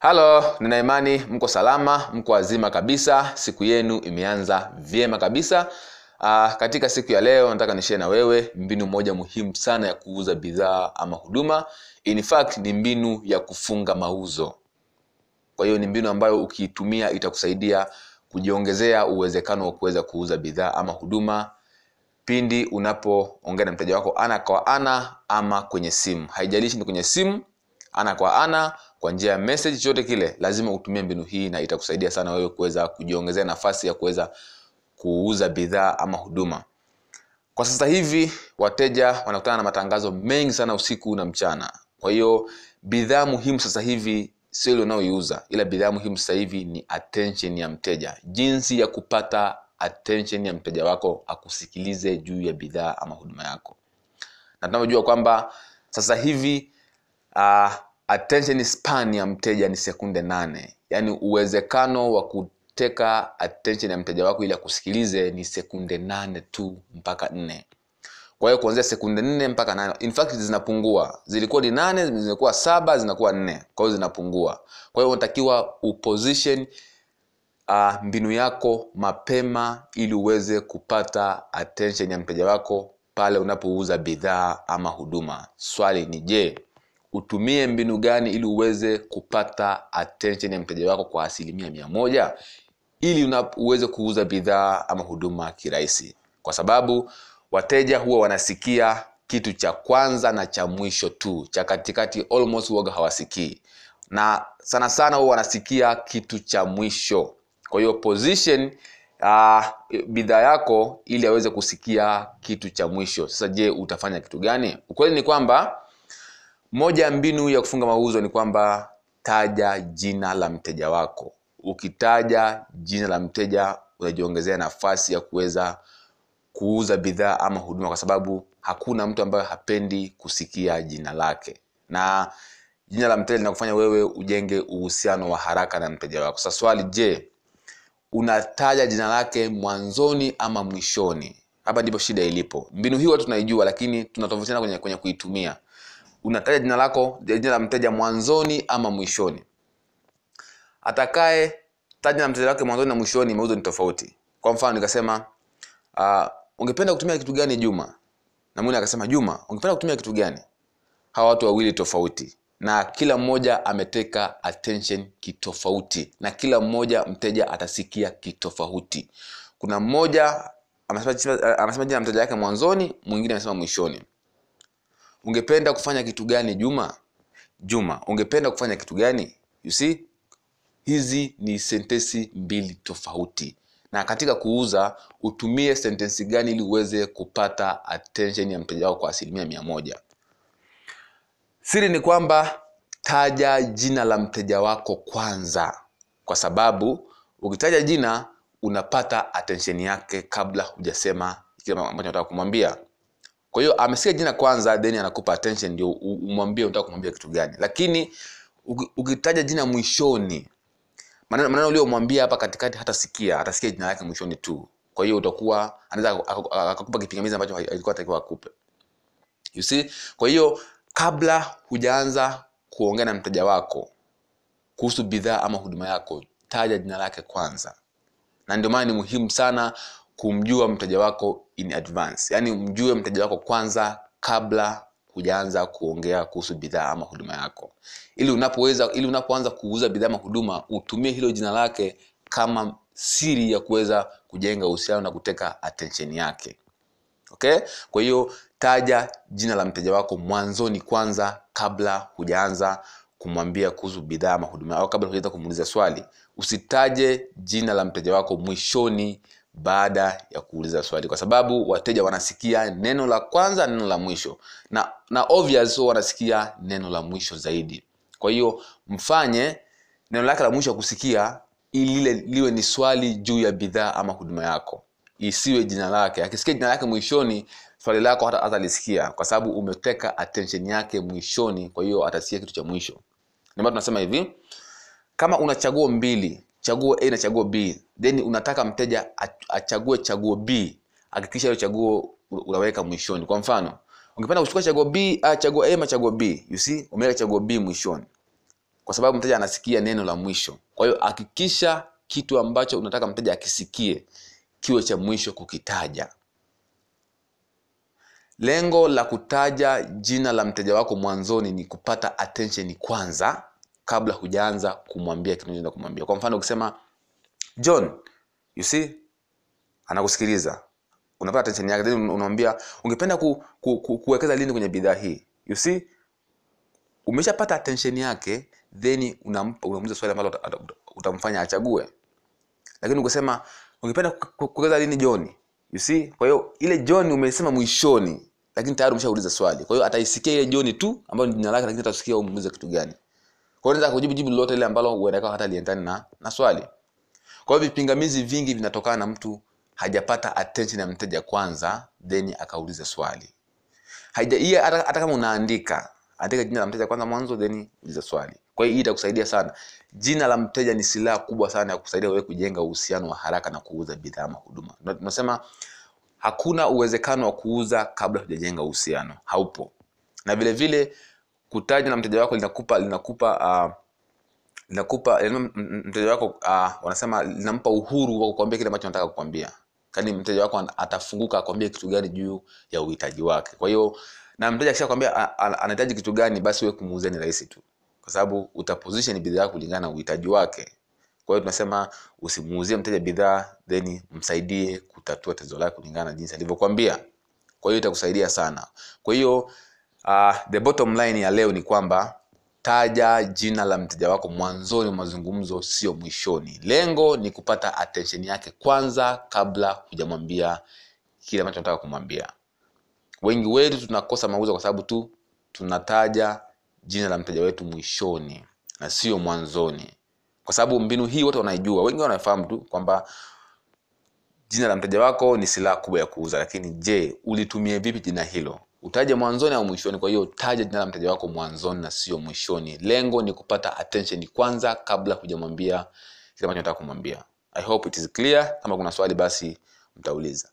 halo nina imani mko salama mko wazima kabisa. Siku yenu imeanza vyema kabisa. Uh, katika siku ya leo nataka nishee na wewe mbinu moja muhimu sana ya kuuza bidhaa ama huduma. In fact ni mbinu ya kufunga mauzo. Kwa hiyo ni mbinu ambayo ukiitumia itakusaidia kujiongezea uwezekano wa kuweza kuuza bidhaa ama huduma pindi unapoongea na mteja wako ana kwa ana ama kwenye simu. Haijalishi ni kwenye simu ana kwa ana kwa njia ya message chochote kile lazima utumie mbinu hii na itakusaidia sana wewe kuweza kujiongezea nafasi ya kuweza kuuza bidhaa ama huduma. Kwa sasa hivi wateja wanakutana na matangazo mengi sana usiku na mchana. Kwa hiyo bidhaa muhimu sasa hivi sio ile unayoiuza ila bidhaa muhimu sasa hivi ni attention ya mteja. Jinsi ya kupata attention ya mteja wako akusikilize juu ya bidhaa ama huduma yako. Na tunavyojua kwamba sasa hivi uh, attention span ya mteja ni sekunde nane. Yaani uwezekano wa kuteka attention ya mteja wako ili akusikilize ni sekunde nane tu mpaka nne. Kwa hiyo kuanzia sekunde nne mpaka nane in fact zinapungua. Zilikuwa ni nane zimekuwa saba zinakuwa nne. Kwa hiyo zinapungua. Kwa hiyo unatakiwa uposition uh, mbinu yako mapema ili uweze kupata attention ya mteja wako pale unapouza bidhaa ama huduma. Swali ni je utumie mbinu gani ili uweze kupata attention ya mteja wako kwa asilimia mia moja? Ili uweze kuuza bidhaa ama huduma kirahisi. Kwa sababu wateja huwa wanasikia kitu cha kwanza na cha mwisho tu cha katikati almost huwaga hawasikii. Na sana sana huwa wanasikia kitu cha mwisho. Kwa hiyo position uh, bidhaa yako ili aweze kusikia kitu cha mwisho. Sasa je utafanya kitu gani? Ukweli ni kwamba moja ya mbinu ya kufunga mauzo ni kwamba taja jina la mteja wako. Ukitaja jina la mteja unajiongezea nafasi ya kuweza kuuza bidhaa ama huduma kwa sababu hakuna mtu ambaye hapendi kusikia jina lake. Na jina la mteja linakufanya wewe ujenge uhusiano wa haraka na mteja wako. Sasa swali je unataja jina lake mwanzoni ama mwishoni? Hapa ndipo shida ilipo. Mbinu hii watu tunaijua lakini tunatofautiana kwenye, kwenye kuitumia unataja jina lako jina la mteja mwanzoni ama mwishoni. Atakaye taja mteja wake mwanzoni na mwishoni mauzo ni tofauti. Kwa mfano nikasema uh, ungependa kutumia kitu gani juma? Na mwingine akasema juma ungependa kutumia kitu gani? Hawa watu wawili tofauti. Na kila mmoja ameteka attention kitofauti. Na kila mmoja mteja atasikia kitofauti. Kuna mmoja amesema jina la mteja wake mwanzoni mwingine amesema mwishoni ungependa kufanya kitu gani juma? Juma ungependa kufanya kitu gani? You see hizi ni sentensi mbili tofauti. Na katika kuuza utumie sentensi gani ili uweze kupata attention ya mteja wako kwa asilimia mia moja. Siri ni kwamba taja jina la mteja wako kwanza. Kwa sababu ukitaja jina unapata attention yake kabla hujasema kile ambacho nataka kumwambia kwa hiyo amesikia jina kwanza then anakupa attention ndio umwambie unataka kumwambia kitu gani. Lakini ukitaja jina mwishoni maneno maneno uliyomwambia hapa katikati hatasikia atasikia jina lake mwishoni tu. Kwa hiyo utakuwa anaweza akakupa kipingamizi ambacho alikuwa atakiwa akupe. You see? Kwa hiyo kabla hujaanza kuongea na mteja wako kuhusu bidhaa ama huduma yako taja jina lake kwanza. Na ndio maana ni muhimu sana kumjua mteja wako in advance. Yaani mjue mteja wako kwanza kabla hujaanza kuongea kuhusu bidhaa ama huduma yako. Ili unapoweza ili unapoanza kuuza bidhaa ama huduma utumie hilo jina lake kama siri ya kuweza kujenga uhusiano na kuteka attention yake. Okay? Kwa hiyo taja jina la mteja wako mwanzoni kwanza kabla hujaanza kumwambia kuhusu bidhaa ama huduma au kabla hujaanza kumuuliza swali. Usitaje jina la mteja wako mwishoni baada ya kuuliza swali. Kwa sababu wateja wanasikia neno la kwanza neno la mwisho. Na na obvious wanasikia neno la mwisho zaidi. Kwa hiyo mfanye neno lake la mwisho kusikia ili liwe ni swali juu ya bidhaa ama huduma yako. Isiwe jina lake. Akisikia jina lake mwishoni swali lako hata atalisikia kwa sababu umeteka attention yake mwishoni kwa hiyo atasikia kitu cha mwisho. Ndio tunasema hivi kama una chaguo mbili chaguo a na chaguo b then unataka mteja achague chaguo b hakikisha hilo chaguo unaweka mwishoni. Kwa mfano ungependa kuchukua chaguo b uh, chaguo a ama chaguo b you see umeweka chaguo b mwishoni kwa sababu mteja anasikia neno la mwisho. Kwa hiyo hakikisha kitu ambacho unataka mteja akisikie kiwe cha mwisho kukitaja. Lengo la kutaja jina la mteja wako mwanzoni ni kupata attention kwanza kabla hujaanza kumwambia kitu unachoenda kumwambia. Kwa mfano ukisema john you see anakusikiliza. Unapata attention yake. Then unamwambia ungependa ku, ku, ku, kuwekeza lini kwenye bidhaa hii? You see umeshapata attention yake then unamuuliza swali ambalo uta- uta- utamfanya achague. Lakini ukisema ungependa ku- ku- kuwekeza lini john? You see kwa hiyo ile john umesema mwishoni lakini tayari umeshauliza swali. Kwa hiyo ataisikia ile john tu ambayo ni jina lake lakini atasikia umuuliza kitu gani kwa hiyo kujibu jibu lolote ile ambalo huenda hata liendani na, na swali. Kwa hiyo vipingamizi vingi vinatokana na mtu hajapata attention ya mteja kwanza then akauliza swali. Haija hii hata, hata kama unaandika andika jina la mteja kwanza mwanzo then uliza swali. Kwa hiyo hii itakusaidia sana. Jina la mteja ni silaha kubwa sana ya kusaidia wewe kujenga uhusiano wa haraka na kuuza bidhaa ama huduma. Tunasema hakuna uwezekano wa kuuza kabla hujajenga uhusiano. Haupo. Na vile vile kutaja na mteja wako linakupa linakupa uh, linakupa mteja wako uh, wanasema linampa uhuru wa kukwambia kile ambacho nataka kukwambia kani mteja wako atafunguka akwambie kitu gani juu ya uhitaji wake. Kwa hiyo na mteja akishakwambia anahitaji kitu gani basi wewe kumuuzia ni rahisi tu. Kwa sababu utaposition bidhaa kulingana na uhitaji wake. Kwa hiyo tunasema usimuuzie mteja bidhaa then msaidie kutatua tatizo lake kulingana na jinsi alivyokwambia kwa hiyo itakusaidia sana. Kwa hiyo uh, the bottom line ya leo ni kwamba taja jina la mteja wako mwanzoni wa mazungumzo sio mwishoni. Lengo ni kupata attention yake kwanza kabla hujamwambia kile ambacho nataka kumwambia. Wengi wetu tunakosa mauzo kwa sababu tu tunataja jina la mteja wetu mwishoni na sio mwanzoni. Kwa sababu mbinu hii wote wanaijua. Wengi wanafahamu tu kwamba jina la mteja wako ni silaha kubwa ya kuuza. Lakini je ulitumie vipi jina hilo utaje mwanzoni au mwishoni kwa hiyo taja jina la mteja wako mwanzoni na sio mwishoni. Lengo ni kupata attention kwanza kabla hujamwambia kile ambacho nataka kumwambia. I hope it is clear. Kama kuna swali basi mtauliza